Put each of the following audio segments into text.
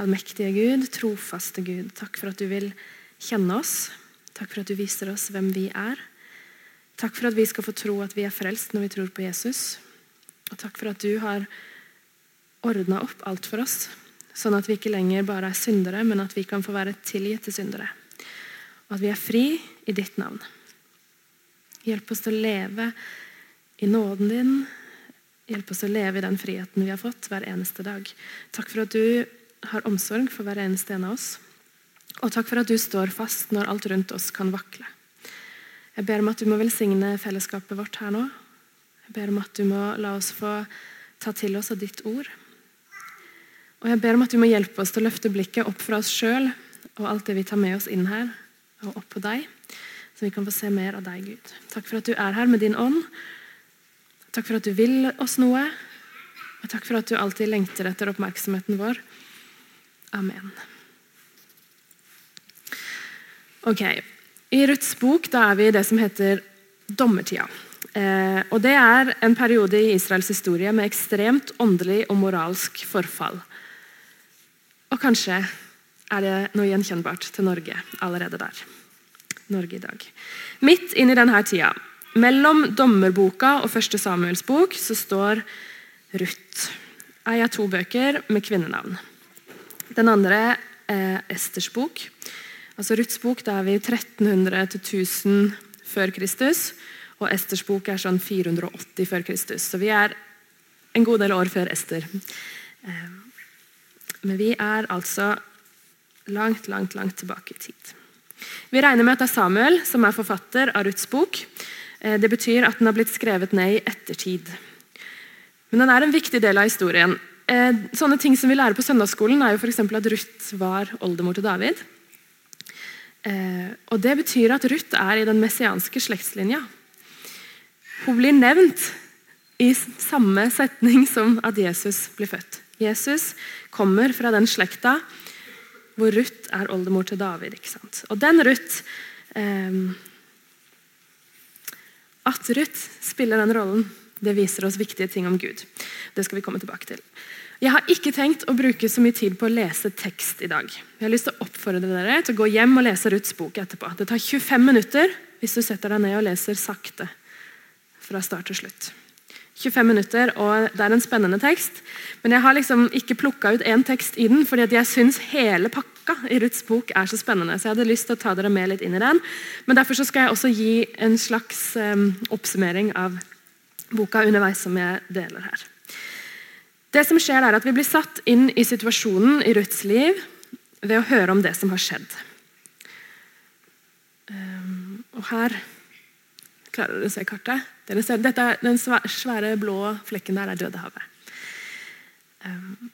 allmektige Gud, trofaste Gud. Takk for at du vil kjenne oss. Takk for at du viser oss hvem vi er. Takk for at vi skal få tro at vi er frelst når vi tror på Jesus. Og takk for at du har ordna opp alt for oss, sånn at vi ikke lenger bare er syndere, men at vi kan få være tilgitte syndere. Og at vi er fri i ditt navn. Hjelp oss til å leve i nåden din. Hjelp oss til å leve i den friheten vi har fått hver eneste dag. Takk for at du har omsorg for hver eneste en av oss. Og takk for at du står fast når alt rundt oss kan vakle. Jeg ber om at du må velsigne fellesskapet vårt her nå. Jeg ber om at du må la oss få ta til oss av ditt ord. Og jeg ber om at du må hjelpe oss til å løfte blikket opp fra oss sjøl og alt det vi tar med oss inn her, og opp på deg, så vi kan få se mer av deg, Gud. Takk for at du er her med din ånd. Takk for at du vil oss noe. Og takk for at du alltid lengter etter oppmerksomheten vår. Amen. Ok, I Ruths bok da er vi i det som heter dommertida. Eh, og Det er en periode i Israels historie med ekstremt åndelig og moralsk forfall. Og kanskje er det noe gjenkjennbart til Norge allerede der. Norge i dag. Midt inn i denne tida, mellom dommerboka og første Samuels bok, så står Ruth. Ei av to bøker med kvinnenavn. Den andre er Esters bok. Altså Ruths bok da er vi 1300 til 1000 før Kristus. Og Esters bok er sånn 480 før Kristus. Så vi er en god del år før Ester. Eh, men vi er altså langt, langt, langt tilbake i tid. Vi regner med at det er Samuel som er forfatter av Ruths bok. Eh, det betyr at den har blitt skrevet ned i ettertid. Men den er en viktig del av historien. Eh, sånne ting som vi lærer på søndagsskolen, er jo for at Ruth var oldemor til David. Eh, og Det betyr at Ruth er i den messianske slektslinja. Hun blir nevnt i samme setning som at Jesus blir født. Jesus kommer fra den slekta hvor Ruth er oldemor til David. ikke sant? Og den Ruth eh, At Ruth spiller den rollen, det viser oss viktige ting om Gud. Det skal vi komme tilbake til. Jeg har ikke tenkt å bruke så mye tid på å lese tekst i dag. Jeg har lyst til å oppfordre dere til å gå hjem og lese Ruths bok etterpå. Det tar 25 minutter hvis du setter deg ned og leser sakte fra start til slutt. 25 minutter, og Det er en spennende tekst. Men jeg har liksom ikke plukka ut én tekst i den, fordi jeg syns hele pakka i Ruths bok er så spennende. så jeg hadde lyst til å ta dere med litt inn i den. Men Derfor skal jeg også gi en slags um, oppsummering av boka underveis som jeg deler her. Det som skjer er at Vi blir satt inn i situasjonen i Ruths liv ved å høre om det som har skjedd. Um, og her Klarer dere å se kartet? Ser, dette, den svære blå flekken der er Dødehavet. Um,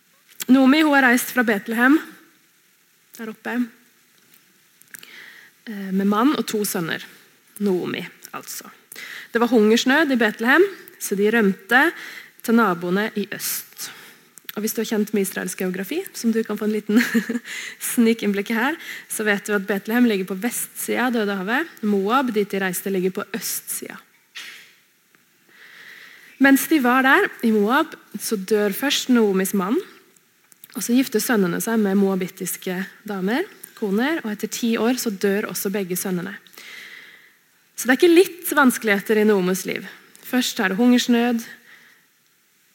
Nomi hun har reist fra Betlehem der oppe uh, med mann og to sønner. Nomi, altså. Det var hungersnød i Betlehem, så de rømte til naboene i øst. Og Hvis du er kjent med israelsk geografi, som du kan få en liten snikinnblikk her, så vet du at Betlehem ligger på vestsida av Dødehavet. Moab, dit de reiste, ligger på østsida. Mens de var der, i Moab, så dør først Noomis mann. og Så gifter sønnene seg med moabittiske damer, koner, og etter ti år så dør også begge sønnene. Så det er ikke litt vanskeligheter i Noomes liv. Først er det hungersnød,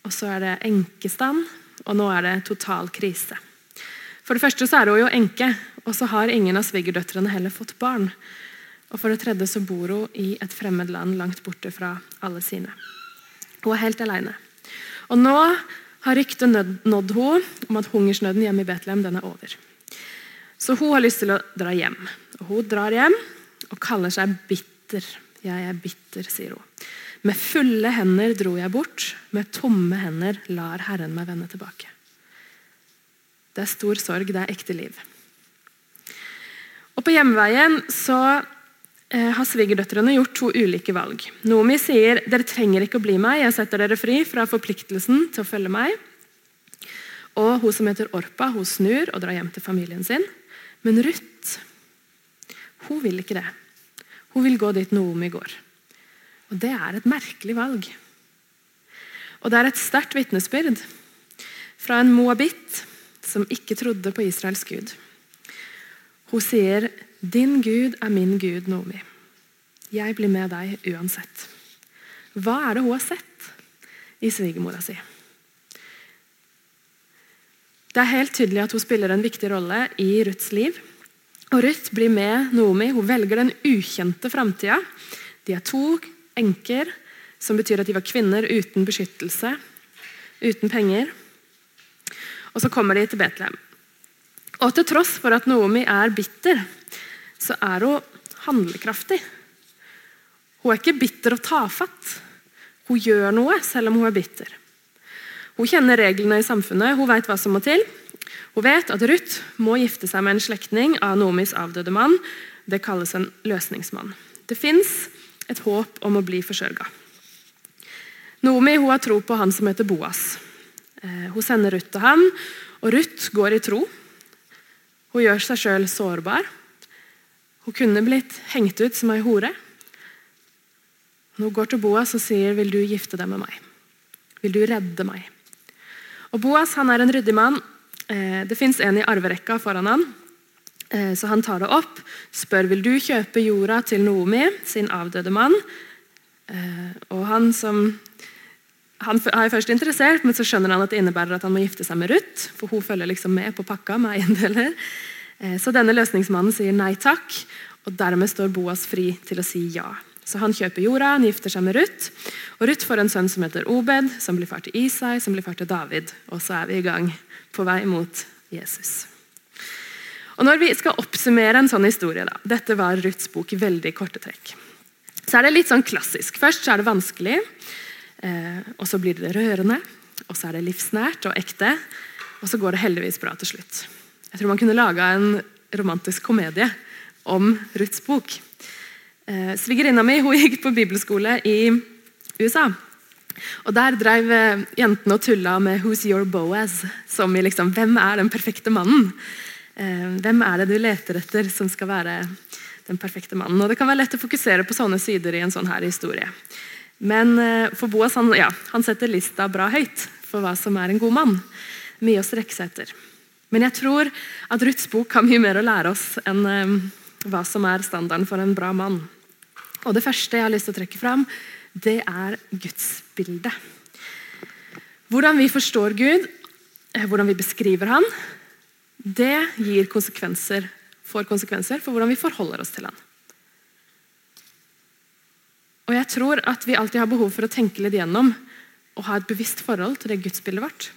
og så er det enkestand, og nå er det total krise. For det første så er hun jo enke, og så har ingen av svigerdøtrene heller fått barn. Og for det tredje så bor hun i et fremmed land langt borte fra alle sine. Hun er helt alene. Og nå har ryktet nådd henne om at hungersnøden hjemme i Betlehem den er over. Så hun har lyst til å dra hjem. Og Hun drar hjem og kaller seg bitter. Jeg er bitter, sier hun. Med fulle hender dro jeg bort, med tomme hender lar Herren meg vende tilbake. Det er stor sorg, det er ekte liv. Og På hjemveien så Eh, har svigerdøtrene gjort to ulike valg. Nomi sier dere trenger ikke å bli meg, jeg setter dere fri fra forpliktelsen til å følge meg. Og Hun som heter Orpa, hun snur og drar hjem til familien sin. Men Ruth hun vil ikke det. Hun vil gå dit Noomi går. Og Det er et merkelig valg. Og Det er et sterkt vitnesbyrd fra en moabit som ikke trodde på Israels gud. Hun sier, 'Din Gud er min Gud, Noomi. Jeg blir med deg uansett.' Hva er det hun har sett i svigermora si? Det er helt tydelig at hun spiller en viktig rolle i Ruths liv. Og Ruth blir med Noomi. Hun velger den ukjente framtida. De er to enker, som betyr at de var kvinner uten beskyttelse, uten penger. Og så kommer de til Betlehem. Og til tross for at Noomi er bitter, så er hun handlekraftig. Hun er ikke bitter og tafatt. Hun gjør noe selv om hun er bitter. Hun kjenner reglene i samfunnet, hun vet hva som må til. Hun vet at Ruth må gifte seg med en slektning av Nomis avdøde mann. Det kalles en løsningsmann. Det fins et håp om å bli forsørga. Nomi hun har tro på han som heter Boas. Eh, hun sender Ruth til ham, og Ruth går i tro. Hun gjør seg sjøl sårbar. Hun kunne blitt hengt ut som ei hore. Hun går til Boas og sier, 'Vil du gifte deg med meg?' 'Vil du redde meg?' Og Boas han er en ryddig mann. Eh, det fins en i arverekka foran han. Eh, så han tar det opp, spør vil du kjøpe jorda til Noomi, sin avdøde mann. Og han som han er først interessert, men så skjønner han at det innebærer at han må gifte seg med Ruth. For hun følger liksom med på pakka med eiendeler. Så denne løsningsmannen sier nei takk, og dermed står Boas fri til å si ja. Så Han kjøper jorda, han gifter seg med Ruth. Og Ruth får en sønn som heter Obed, som blir far til Isai, som blir far til David. Og så er vi i gang på vei mot Jesus. Og Når vi skal oppsummere en sånn historie, da, dette var Ruths bok i veldig korte trekk, så er det litt sånn klassisk. Først så er det vanskelig, eh, og så blir det rørende. Og så er det livsnært og ekte, og så går det heldigvis bra til slutt. Jeg tror man kunne laga en romantisk komedie om Ruths bok. Eh, Svigerinna mi gikk på bibelskole i USA. Og Der drev eh, jentene og tulla med 'Who's your Boaz?' Som i liksom, hvem er den perfekte mannen? Eh, hvem er det du leter etter som skal være den perfekte mannen? Og Det kan være lett å fokusere på sånne sider i en sånn her historie. Men eh, for Boaz han, ja, han setter lista bra høyt for hva som er en god mann. Mye å strekke seg etter. Men jeg tror at Ruths bok har mye mer å lære oss enn hva som er standarden for en bra mann. Og Det første jeg har lyst til å trekke fram, det er gudsbildet. Hvordan vi forstår Gud, eh, hvordan vi beskriver Han, det gir konsekvenser, får konsekvenser for hvordan vi forholder oss til Han. Og Jeg tror at vi alltid har behov for å tenke litt gjennom og ha et bevisst forhold til det gudsbildet vårt.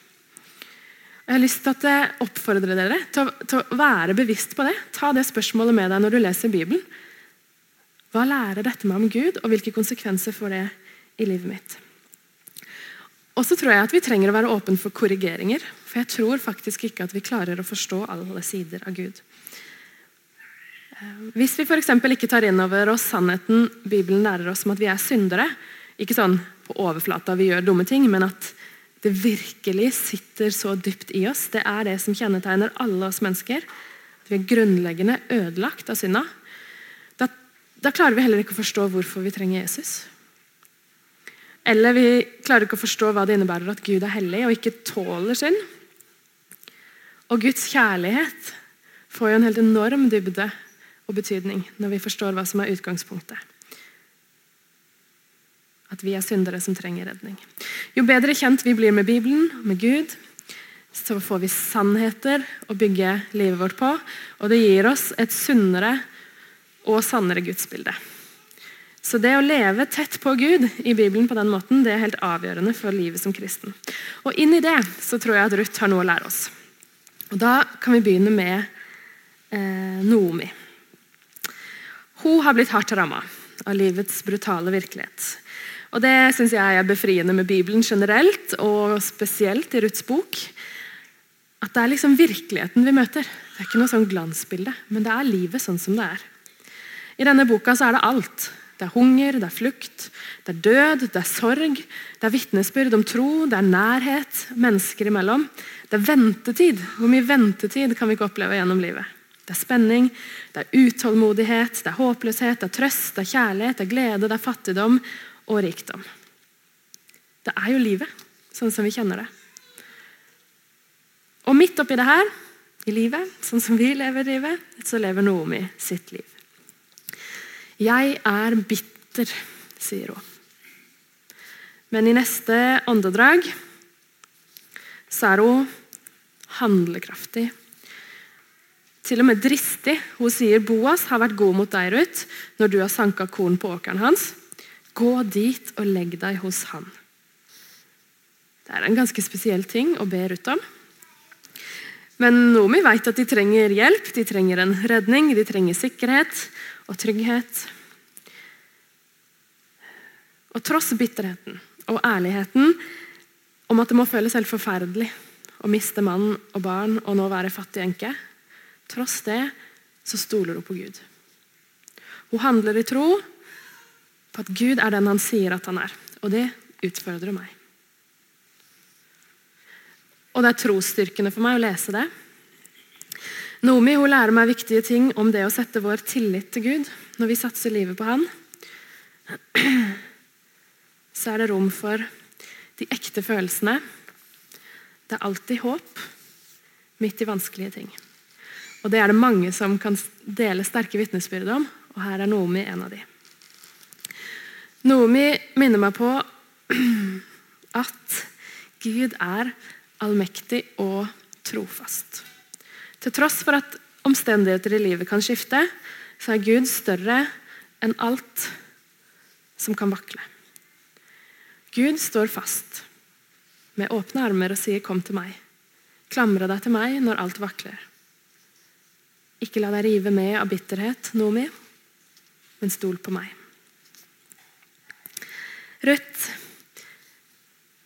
Jeg har lyst til å oppfordre dere til å, til å være bevisst på det. Ta det spørsmålet med deg når du leser Bibelen. Hva lærer dette meg om Gud, og hvilke konsekvenser får det i livet mitt? Og så tror jeg at Vi trenger å være åpne for korrigeringer. For jeg tror faktisk ikke at vi klarer å forstå alle sider av Gud. Eh, hvis vi for ikke tar inn over oss sannheten Bibelen lærer oss om at vi er syndere, ikke sånn på overflata vi gjør dumme ting, men at det virkelig sitter så dypt i oss, det er det som kjennetegner alle oss mennesker. At vi er grunnleggende ødelagt av synda. Da klarer vi heller ikke å forstå hvorfor vi trenger Jesus. Eller vi klarer ikke å forstå hva det innebærer at Gud er hellig og ikke tåler synd. Og Guds kjærlighet får jo en helt enorm dybde og betydning når vi forstår hva som er utgangspunktet. At vi er syndere som trenger redning. Jo bedre kjent vi blir med Bibelen, med Gud, så får vi sannheter å bygge livet vårt på. Og det gir oss et sunnere og sannere gudsbilde. Så det å leve tett på Gud i Bibelen på den måten, det er helt avgjørende for livet som kristen. Og inn i det så tror jeg at Ruth har noe å lære oss. Og Da kan vi begynne med eh, Noomi. Hun har blitt hardt ramma av livets brutale virkelighet. Og Det syns jeg er befriende med Bibelen generelt, og spesielt i Ruths bok. At det er liksom virkeligheten vi møter. Det er ikke noe sånn glansbilde, men det er livet sånn som det er. I denne boka er det alt. Det er hunger, det er flukt, det er død, det er sorg, det er vitnesbyrd om tro, det er nærhet mennesker imellom. Det er ventetid. Hvor mye ventetid kan vi ikke oppleve gjennom livet? Det er spenning, det er utålmodighet, det er håpløshet, det er trøst, det er kjærlighet, det er glede, det er fattigdom og rikdom. Det er jo livet, sånn som vi kjenner det. Og midt oppi det her, i livet, sånn som vi lever livet, så lever Noomi sitt liv. Jeg er bitter, sier hun. Men i neste åndedrag så er hun handlekraftig. Til og med dristig. Hun sier Boas har vært god mot deg, Ruth, når du har sanka korn på åkeren hans. Gå dit og legg deg hos han. Det er en ganske spesiell ting å be Ruth om. Men Nomi vet at de trenger hjelp, de trenger en redning, de trenger sikkerhet og trygghet. Og tross bitterheten og ærligheten om at det må føles helt forferdelig å miste mann og barn og nå være fattig enke, tross det så stoler hun på Gud. Hun handler i tro på at Gud er den han sier at han er. Og det utfordrer meg. Og det er trosstyrkende for meg å lese det. Nomi hun lærer meg viktige ting om det å sette vår tillit til Gud når vi satser livet på Han. Så er det rom for de ekte følelsene. Det er alltid håp midt i vanskelige ting. Og Det er det mange som kan dele sterke vitnesbyrd om, og her er Nomi en av de. Nomi minner meg på at Gud er allmektig og trofast. Til tross for at omstendigheter i livet kan skifte, så er Gud større enn alt som kan vakle. Gud står fast med åpne armer og sier 'kom til meg'. Klamre deg til meg når alt vakler. Ikke la deg rive med av bitterhet, Nomi, men stol på meg. Ruth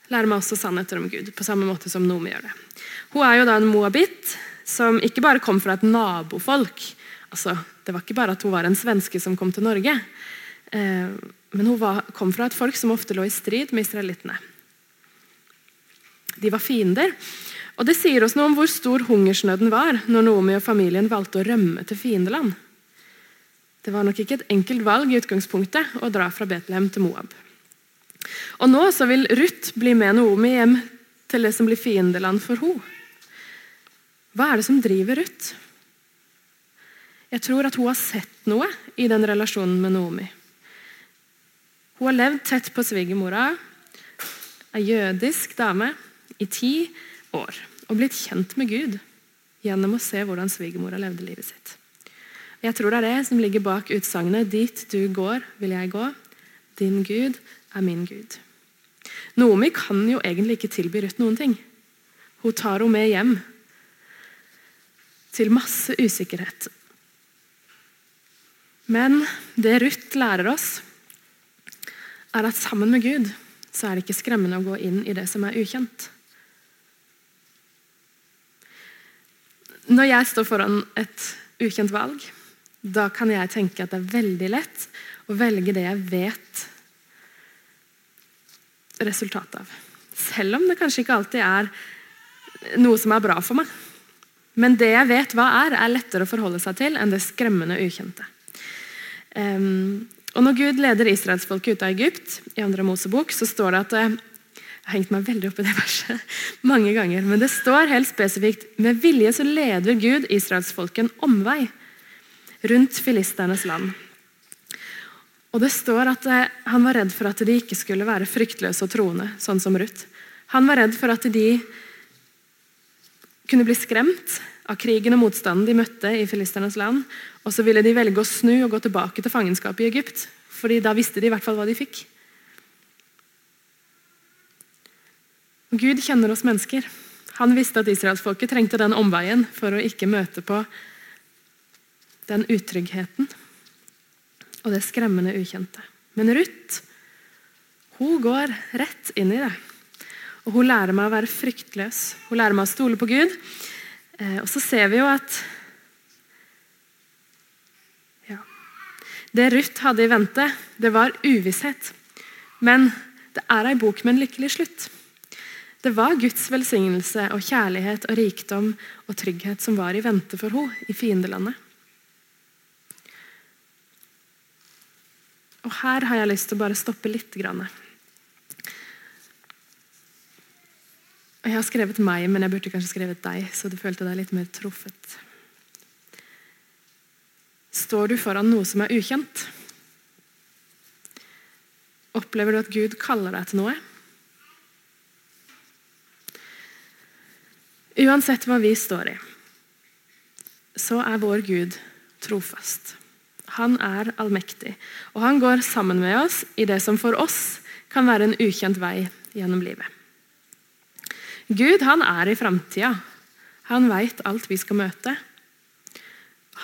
lærer meg også sannheter om Gud, på samme måte som Nomi gjør det. Hun er jo da en moabit som ikke bare kom fra et nabofolk. Altså, det var ikke bare at hun var en svenske som kom til Norge. Eh, men hun var, kom fra et folk som ofte lå i strid med israelittene. De var fiender. Og Det sier oss noe om hvor stor hungersnøden var når Noomi og familien valgte å rømme til fiendeland. Det var nok ikke et enkelt valg i utgangspunktet å dra fra Betlehem til Moab. Og nå så vil Ruth bli med Noomi hjem til det som blir fiendeland for henne. Hva er det som driver Ruth? Jeg tror at hun har sett noe i den relasjonen med Noomi. Hun har levd tett på svigermora, ei jødisk dame, i ti år og blitt kjent med Gud gjennom å se hvordan svigermora levde livet sitt. Jeg tror det er det som ligger bak utsagnet 'Dit du går, vil jeg gå'. Din Gud er min Gud. Noomi kan jo egentlig ikke tilby Ruth noen ting. Hun tar henne med hjem til masse usikkerhet. Men det Ruth lærer oss, er at sammen med Gud så er det ikke skremmende å gå inn i det som er ukjent. Når jeg står foran et ukjent valg, da kan jeg tenke at det er veldig lett å velge det jeg vet resultatet av. Selv om det kanskje ikke alltid er noe som er bra for meg. Men det jeg vet hva er, er lettere å forholde seg til enn det skremmende ukjente. Um, og Når Gud leder israelsfolket ut av Egypt, i andre Mosebok, så står det at eh, Jeg har hengt meg veldig opp i det verset mange ganger, men det står helt spesifikt med vilje så leder Gud israelsfolket en omvei rundt filisternes land. Og Det står at eh, han var redd for at de ikke skulle være fryktløse og troende, sånn som Ruth. Han var redd for at de kunne bli skremt av krigen og motstanden de møtte i filisternes land. Og så ville de velge å snu og gå tilbake til fangenskapet i Egypt. fordi da visste de i hvert fall hva de fikk. Gud kjenner oss mennesker. Han visste at israelsfolket trengte den omveien for å ikke møte på den utryggheten og det skremmende ukjente. Men Ruth hun går rett inn i det. Og Hun lærer meg å være fryktløs. Hun lærer meg å stole på Gud. Eh, og så ser vi jo at ja, Det Ruth hadde i vente, det var uvisshet. Men det er ei bok med en lykkelig slutt. Det var Guds velsignelse og kjærlighet og rikdom og trygghet som var i vente for henne i fiendelandet. Og Her har jeg lyst til å bare stoppe litt. Jeg har skrevet meg, men jeg burde kanskje skrevet deg, så du følte deg litt mer truffet. Står du foran noe som er ukjent? Opplever du at Gud kaller deg til noe? Uansett hva vi står i, så er vår Gud trofast. Han er allmektig, og han går sammen med oss i det som for oss kan være en ukjent vei gjennom livet. Gud han er i framtida. Han veit alt vi skal møte.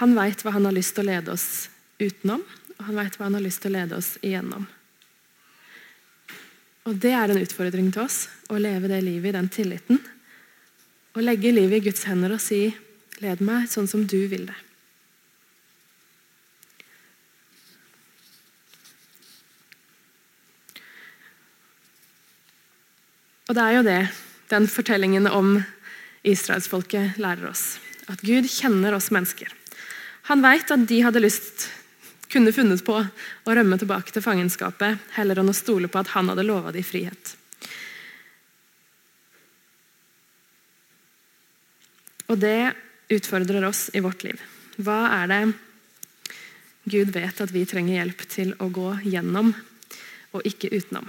Han veit hva han har lyst til å lede oss utenom, og han veit hva han har lyst til å lede oss igjennom. Og Det er en utfordring til oss, å leve det livet i den tilliten. Å legge livet i Guds hender og si 'led meg sånn som du vil det'. Og det er jo det den fortellingen om israelsfolket lærer oss. At Gud kjenner oss mennesker. Han vet at de hadde lyst kunne funnet på å rømme tilbake til fangenskapet heller enn å stole på at han hadde lova dem frihet. Og det utfordrer oss i vårt liv. Hva er det Gud vet at vi trenger hjelp til å gå gjennom, og ikke utenom?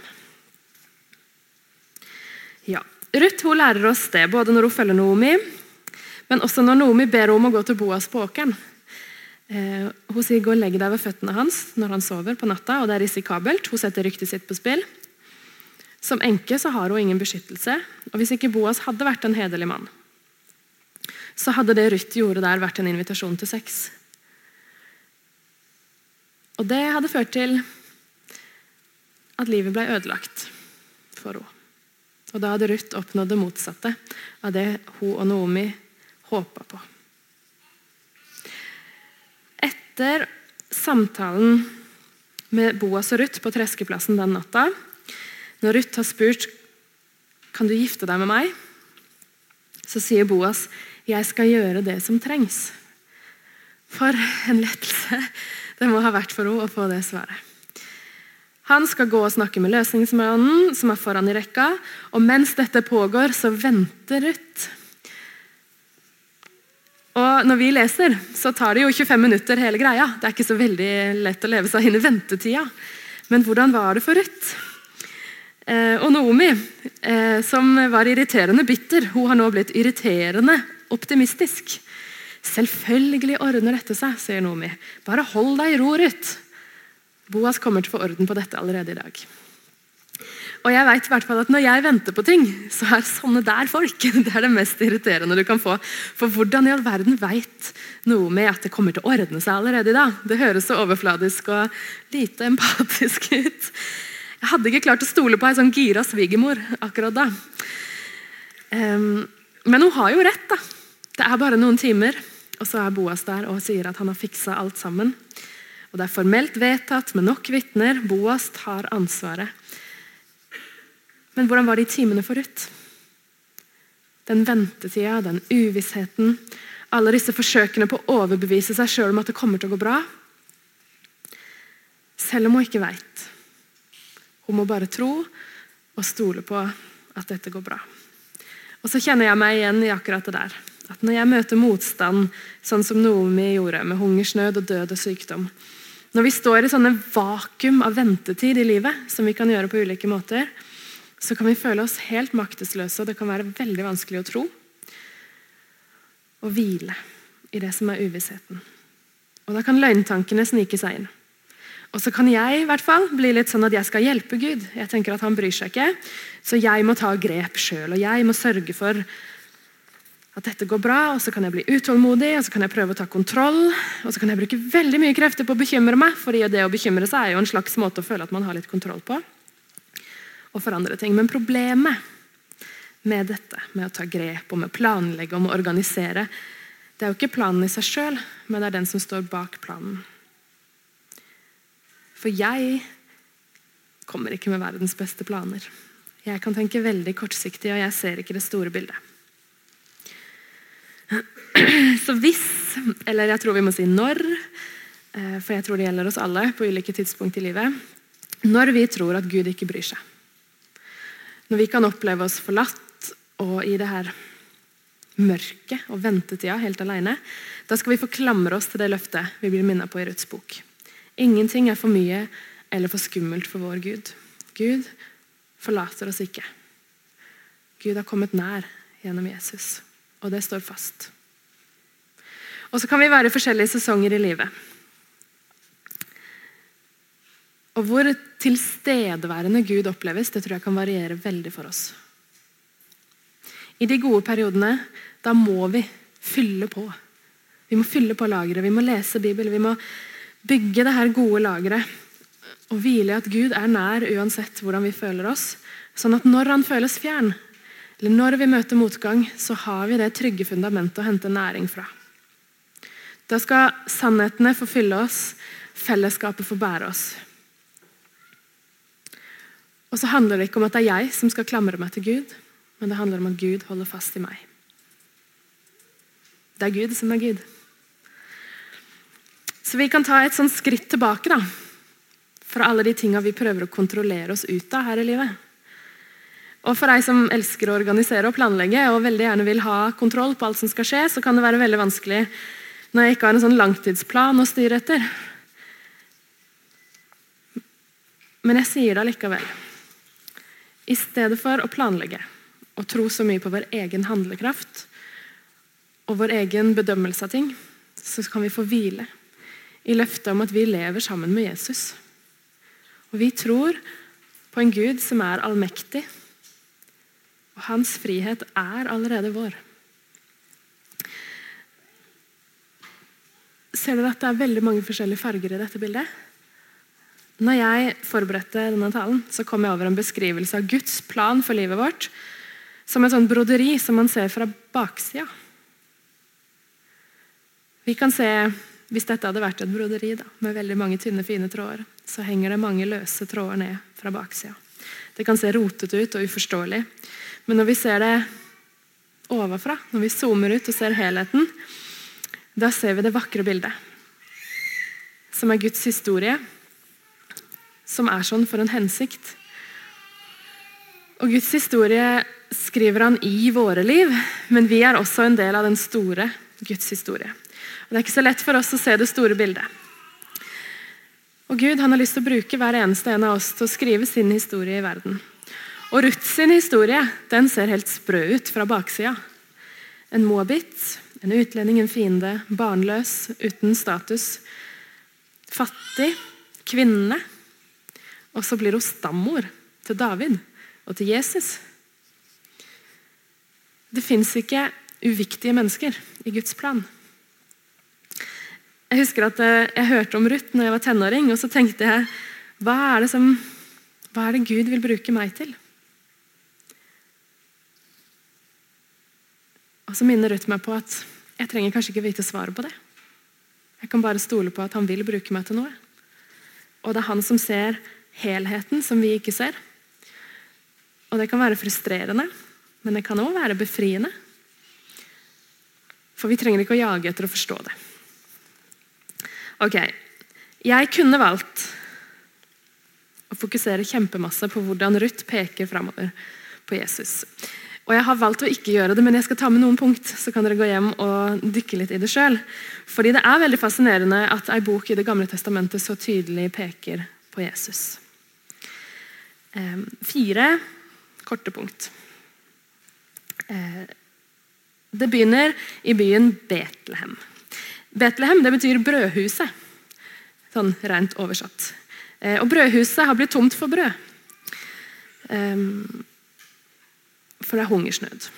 Ja, Ruth hun lærer oss det, både når hun følger Noomi, men også når Noomi ber henne om å gå til Boas på åkeren. Eh, hun sier 'gå og legg deg ved føttene hans' når han sover på natta. og Det er risikabelt. Hun setter ryktet sitt på spill. Som enke så har hun ingen beskyttelse. og Hvis ikke Boas hadde vært en hederlig mann, så hadde det Ruth gjorde der, vært en invitasjon til sex. Og det hadde ført til at livet ble ødelagt for henne. Og da hadde Ruth oppnådd det motsatte av det hun og Naomi håpa på etter samtalen med Boas og Ruth på Treskeplassen den natta, når Ruth har spurt kan du gifte deg med meg, så sier Boas jeg skal gjøre det som trengs. For en lettelse det må ha vært for henne å få det svaret. Han skal gå og snakke med løsningsmannen, som er foran i rekka. Og mens dette pågår, så venter Ruth og når vi leser, så tar det jo 25 minutter hele greia. Det er ikke så veldig lett å leve seg inn i ventetida. Men hvordan var det for Ruth? Eh, og Naomi, eh, som var irriterende bitter, hun har nå blitt irriterende optimistisk. Selvfølgelig ordner dette seg, sier Naomi. Bare hold deg i ro, Ruth. Boas kommer til å få orden på dette allerede i dag. Og jeg vet i hvert fall at Når jeg venter på ting, så er sånne der folk det er det mest irriterende du kan få. For hvordan i all verden vet noe med at det kommer til å ordne seg allerede i dag? Det høres så overfladisk og lite empatisk ut. Jeg hadde ikke klart å stole på ei sånn gira svigermor akkurat da. Um, men hun har jo rett, da. Det er bare noen timer, og så er Boas der og sier at han har fiksa alt sammen. Og Det er formelt vedtatt med nok vitner. Boas tar ansvaret. Men hvordan var de timene for Ruth? Den ventetida, den uvissheten, alle disse forsøkene på å overbevise seg sjøl om at det kommer til å gå bra. Selv om hun ikke veit. Hun må bare tro og stole på at dette går bra. Og så kjenner jeg meg igjen i akkurat det der. At Når jeg møter motstand, sånn som Noomi gjorde, med hungersnød og død og sykdom Når vi står i sånne vakuum av ventetid i livet, som vi kan gjøre på ulike måter, så kan vi føle oss helt maktesløse, og det kan være veldig vanskelig å tro. Og hvile i det som er uvissheten. Og Da kan løgntankene snike seg inn. Og så kan jeg i hvert fall bli litt sånn at jeg skal hjelpe Gud. Jeg tenker at Han bryr seg ikke, så jeg må ta grep sjøl. Og jeg må sørge for at dette går bra, og så kan jeg bli utålmodig og så kan jeg prøve å ta kontroll. Og så kan jeg bruke veldig mye krefter på å bekymre meg, fordi det å bekymre seg er jo en slags måte å føle at man har litt kontroll på og forandre ting. Men problemet med dette, med å ta grep, og med å planlegge og med å organisere, det er jo ikke planen i seg sjøl, men det er den som står bak planen. For jeg kommer ikke med verdens beste planer. Jeg kan tenke veldig kortsiktig, og jeg ser ikke det store bildet. Så hvis, eller jeg tror vi må si når, eh, for jeg tror det gjelder oss alle på ulike tidspunkt i livet, når vi tror at Gud ikke bryr seg når vi kan oppleve oss forlatt og i det her mørket og ventetida helt alene, da skal vi få klamre oss til det løftet vi blir minnet på i Ruths bok. Ingenting er for mye eller for skummelt for vår Gud. Gud forlater oss ikke. Gud har kommet nær gjennom Jesus, og det står fast. Og så kan vi være i forskjellige sesonger i livet. Og hvor tilstedeværende Gud oppleves, det tror jeg kan variere veldig for oss. I de gode periodene, da må vi fylle på. Vi må fylle på lageret, vi må lese Bibelen, vi må bygge det her gode lageret. Og hvile i at Gud er nær uansett hvordan vi føler oss. Sånn at når han føles fjern, eller når vi møter motgang, så har vi det trygge fundamentet å hente næring fra. Da skal sannhetene få fylle oss, fellesskapet få bære oss. Og så handler det ikke om at det er jeg som skal klamre meg til Gud, men det handler om at Gud holder fast i meg. Det er Gud som er Gud. Så vi kan ta et sånt skritt tilbake da, fra alle de tinga vi prøver å kontrollere oss ut av her i livet. Og For deg som elsker å organisere og planlegge og veldig gjerne vil ha kontroll på alt som skal skje, så kan det være veldig vanskelig når jeg ikke har en sånn langtidsplan å styre etter. Men jeg sier det allikevel. I stedet for å planlegge og tro så mye på vår egen handlekraft og vår egen bedømmelse av ting, så kan vi få hvile i løftet om at vi lever sammen med Jesus. Og Vi tror på en Gud som er allmektig, og hans frihet er allerede vår. Ser dere at det er veldig mange forskjellige farger i dette bildet? Når jeg forberedte denne talen, så kom jeg over en beskrivelse av Guds plan for livet vårt som et sånt broderi som man ser fra baksida. Vi kan se, Hvis dette hadde vært et broderi da, med veldig mange tynne, fine tråder, så henger det mange løse tråder ned fra baksida. Det kan se rotete ut og uforståelig, men når vi ser det ovenfra, når vi zoomer ut og ser helheten, da ser vi det vakre bildet. Som er Guds historie som er sånn for en hensikt. Og Guds historie skriver han i våre liv, men vi er også en del av den store Guds historie. Og Det er ikke så lett for oss å se det store bildet. Og Gud han har lyst til å bruke hver eneste en av oss til å skrive sin historie i verden. Og Ruth sin historie den ser helt sprø ut fra baksida. En moabit, en utlending, en fiende, barnløs, uten status. Fattig, kvinne, og så blir hun stammor til David og til Jesus. Det fins ikke uviktige mennesker i Guds plan. Jeg husker at eh, jeg hørte om Ruth når jeg var tenåring, og så tenkte jeg hva er det, som, hva er det Gud vil bruke meg til? Og Så minner Ruth meg på at jeg trenger kanskje ikke vite svaret på det. Jeg kan bare stole på at han vil bruke meg til noe. Og det er han som ser helheten som vi ikke ser. Og det kan være frustrerende, men det kan òg være befriende. For vi trenger ikke å jage etter å forstå det. Ok, Jeg kunne valgt å fokusere kjempemasse på hvordan Ruth peker framover på Jesus. Og Jeg har valgt å ikke gjøre det, men jeg skal ta med noen punkt, så kan dere gå hjem og dykke litt i det sjøl. Fordi det er veldig fascinerende at ei bok i Det gamle testamentet så tydelig peker på Jesus. Fire korte punkt. Eh, det begynner i byen Betlehem. Betlehem det betyr brødhuset, sånn rent oversatt. Eh, og brødhuset har blitt tomt for brød. For det er hungersnød.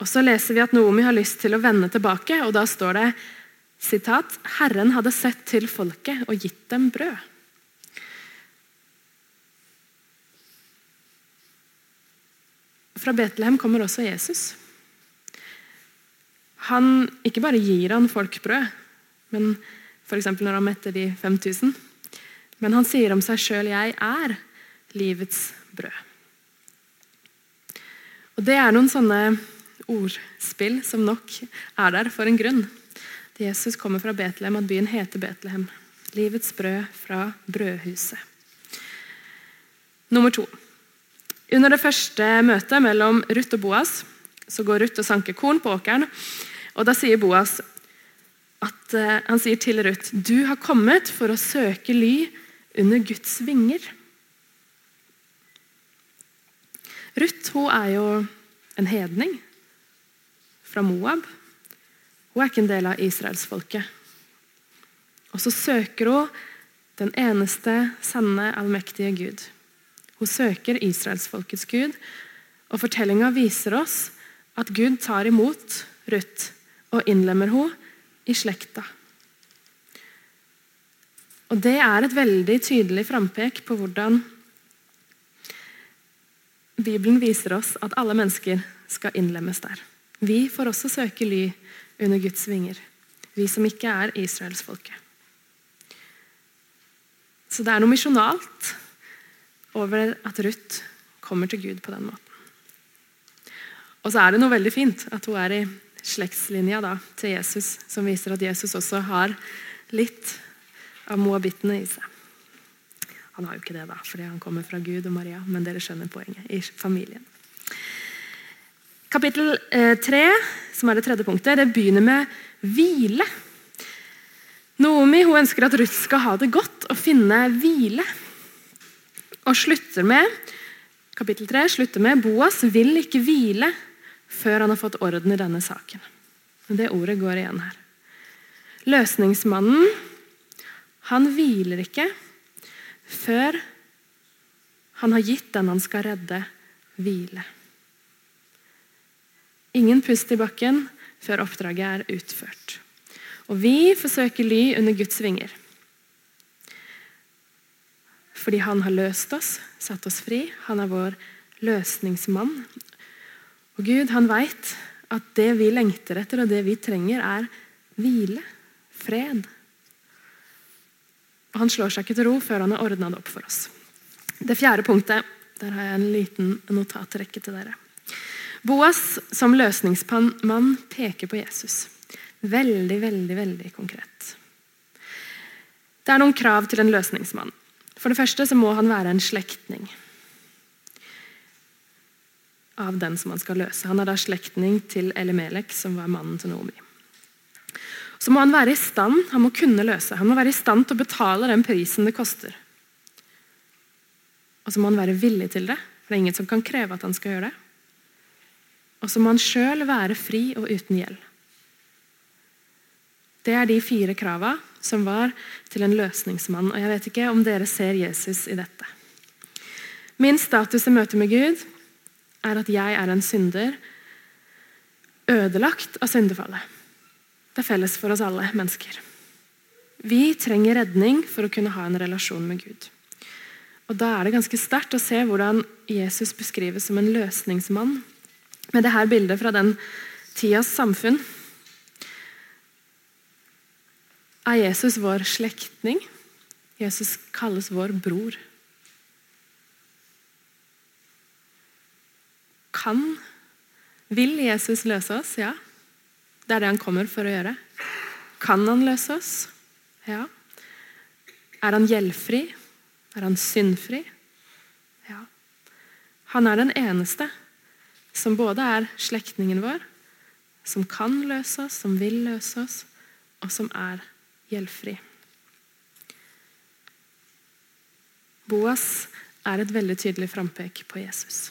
Og Så leser vi at Noomi har lyst til å vende tilbake, og da står det sitat, Herren hadde sett til folket og gitt dem brød. Fra Betlehem kommer også Jesus. Han Ikke bare gir han folk brød, men f.eks. når han metter de 5000. Men han sier om seg sjøl 'Jeg er livets brød'. Og Det er noen sånne ordspill som nok er der for en grunn. Jesus kommer fra Betlehem, at byen heter Betlehem. Livets brød fra brødhuset. Nummer to. Under det første møtet mellom Ruth og Boas Så går Ruth og sanker korn på åkeren, og da sier Boas at uh, han sier til Ruth du har kommet for å søke ly under Guds vinger. Ruth hun er jo en hedning fra Moab. Hun er ikke en del av israelsfolket. Og så søker hun den eneste sanne, allmektige Gud. Hun søker israelsfolkets Gud, og fortellinga viser oss at Gud tar imot Ruth og innlemmer henne i slekta. Og Det er et veldig tydelig frampek på hvordan Bibelen viser oss at alle mennesker skal innlemmes der. Vi får også søke ly under Guds vinger, vi som ikke er israelsfolket. Så det er noe misjonalt over at Ruth kommer til Gud på den måten. Og så er det noe veldig fint at hun er i slektslinja da, til Jesus, som viser at Jesus også har litt av moabittene i seg. Han har jo ikke det, da, fordi han kommer fra Gud og Maria, men dere skjønner poenget. i familien. Kapittel eh, tre, som er det tredje punktet, det begynner med hvile. Noomi hun ønsker at Ruth skal ha det godt og finne hvile. Og slutter med kapittel 3 slutter med Boas vil ikke hvile før han har fått orden i denne saken. Det ordet går igjen her. Løsningsmannen han hviler ikke før han har gitt den han skal redde, hvile. Ingen pust i bakken før oppdraget er utført. Og vi forsøker ly under Guds vinger. Fordi han har løst oss, satt oss fri. Han er vår løsningsmann. Og Gud han vet at det vi lengter etter og det vi trenger, er hvile, fred. Og Han slår seg ikke til ro før han har ordna det opp for oss. Det fjerde punktet, der har jeg en liten notatrekke til dere. Boas som løsningsmann peker på Jesus. Veldig, veldig, veldig konkret. Det er noen krav til en løsningsmann. For det første så må han være en slektning av den som han skal løse. Han er da slektning til Elimelek, som var mannen til Noomi. Så må han være i stand, han må kunne løse. Han må være i stand til å betale den prisen det koster. Og så må han være villig til det, for det er ingen som kan kreve at han skal gjøre det. Og så må han sjøl være fri og uten gjeld. Det er de fire krava som var til en løsningsmann. Og jeg vet ikke om dere ser Jesus i dette. Min status i møte med Gud er at jeg er en synder, ødelagt av syndefallet. Det er felles for oss alle mennesker. Vi trenger redning for å kunne ha en relasjon med Gud. Og Da er det ganske sterkt å se hvordan Jesus beskrives som en løsningsmann. Med dette bildet fra den tidas samfunn. Er Jesus vår slektning? Jesus kalles vår bror. Kan Vil Jesus løse oss? Ja. Det er det han kommer for å gjøre. Kan han løse oss? Ja. Er han gjeldfri? Er han syndfri? Ja. Han er den eneste som både er slektningen vår, som kan løse oss, som vil løse oss, og som er gjeldfri. Boas er et veldig tydelig frampek på Jesus.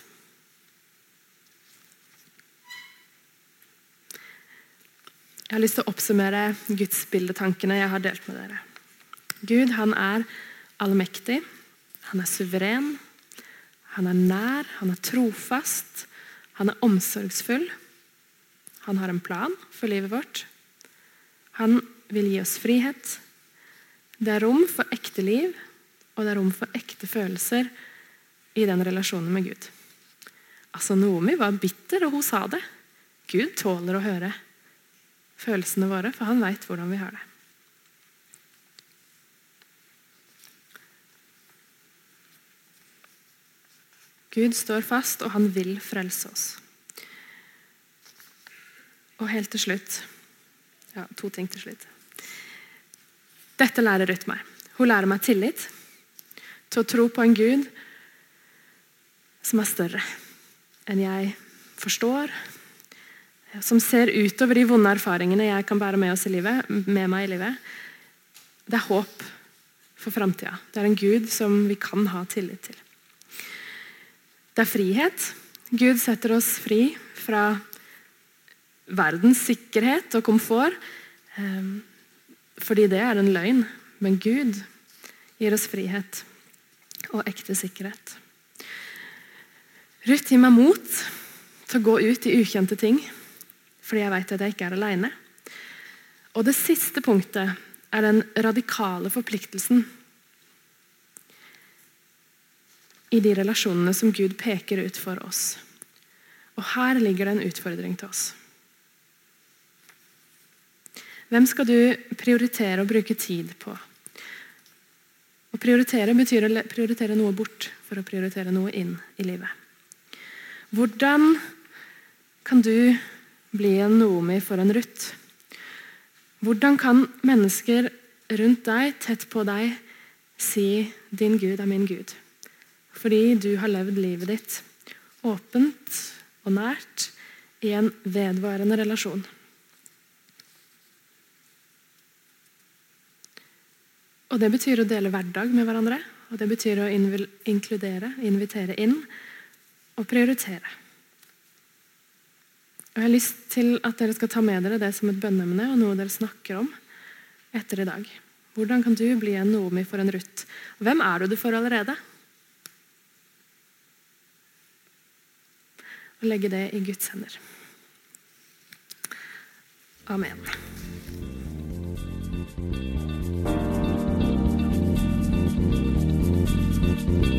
Jeg har lyst til å oppsummere gudsbildetankene jeg har delt med dere. Gud han er allmektig, han er suveren, han er nær, han er trofast, han er omsorgsfull. Han har en plan for livet vårt. Han vil gi oss frihet. Det er rom for ekte liv, og det er rom for ekte følelser i den relasjonen med Gud. Altså, Noomi var bitter, og hun sa det. Gud tåler å høre følelsene våre, for han veit hvordan vi har det. Gud står fast, og han vil frelse oss. Og helt til slutt ja, To ting til slutt. Dette lærer Ruth meg. Hun lærer meg tillit til å tro på en Gud som er større enn jeg forstår, som ser utover de vonde erfaringene jeg kan bære med, livet, med meg i livet. Det er håp for framtida. Det er en Gud som vi kan ha tillit til. Det er frihet. Gud setter oss fri fra verdens sikkerhet og komfort. Ehm, fordi det er en løgn. Men Gud gir oss frihet og ekte sikkerhet. Ruth gir meg mot til å gå ut i ukjente ting, fordi jeg vet at jeg ikke er alene. Og det siste punktet er den radikale forpliktelsen i de relasjonene som Gud peker ut for oss. Og her ligger det en utfordring til oss. Hvem skal du prioritere å bruke tid på? Å prioritere betyr å prioritere noe bort for å prioritere noe inn i livet. Hvordan kan du bli en Noomi for en Ruth? Hvordan kan mennesker rundt deg, tett på deg, si 'din Gud er min Gud'? Fordi du har levd livet ditt åpent og nært i en vedvarende relasjon. Og Det betyr å dele hverdag med hverandre. Og det betyr å inkludere, invitere inn og prioritere. Og Jeg har lyst til at dere skal ta med dere det som et bønneemne og noe dere snakker om etter i dag. Hvordan kan du bli en Noomi for en Ruth? Hvem er du det for allerede? Og legge det i Guds hender. Amen. thank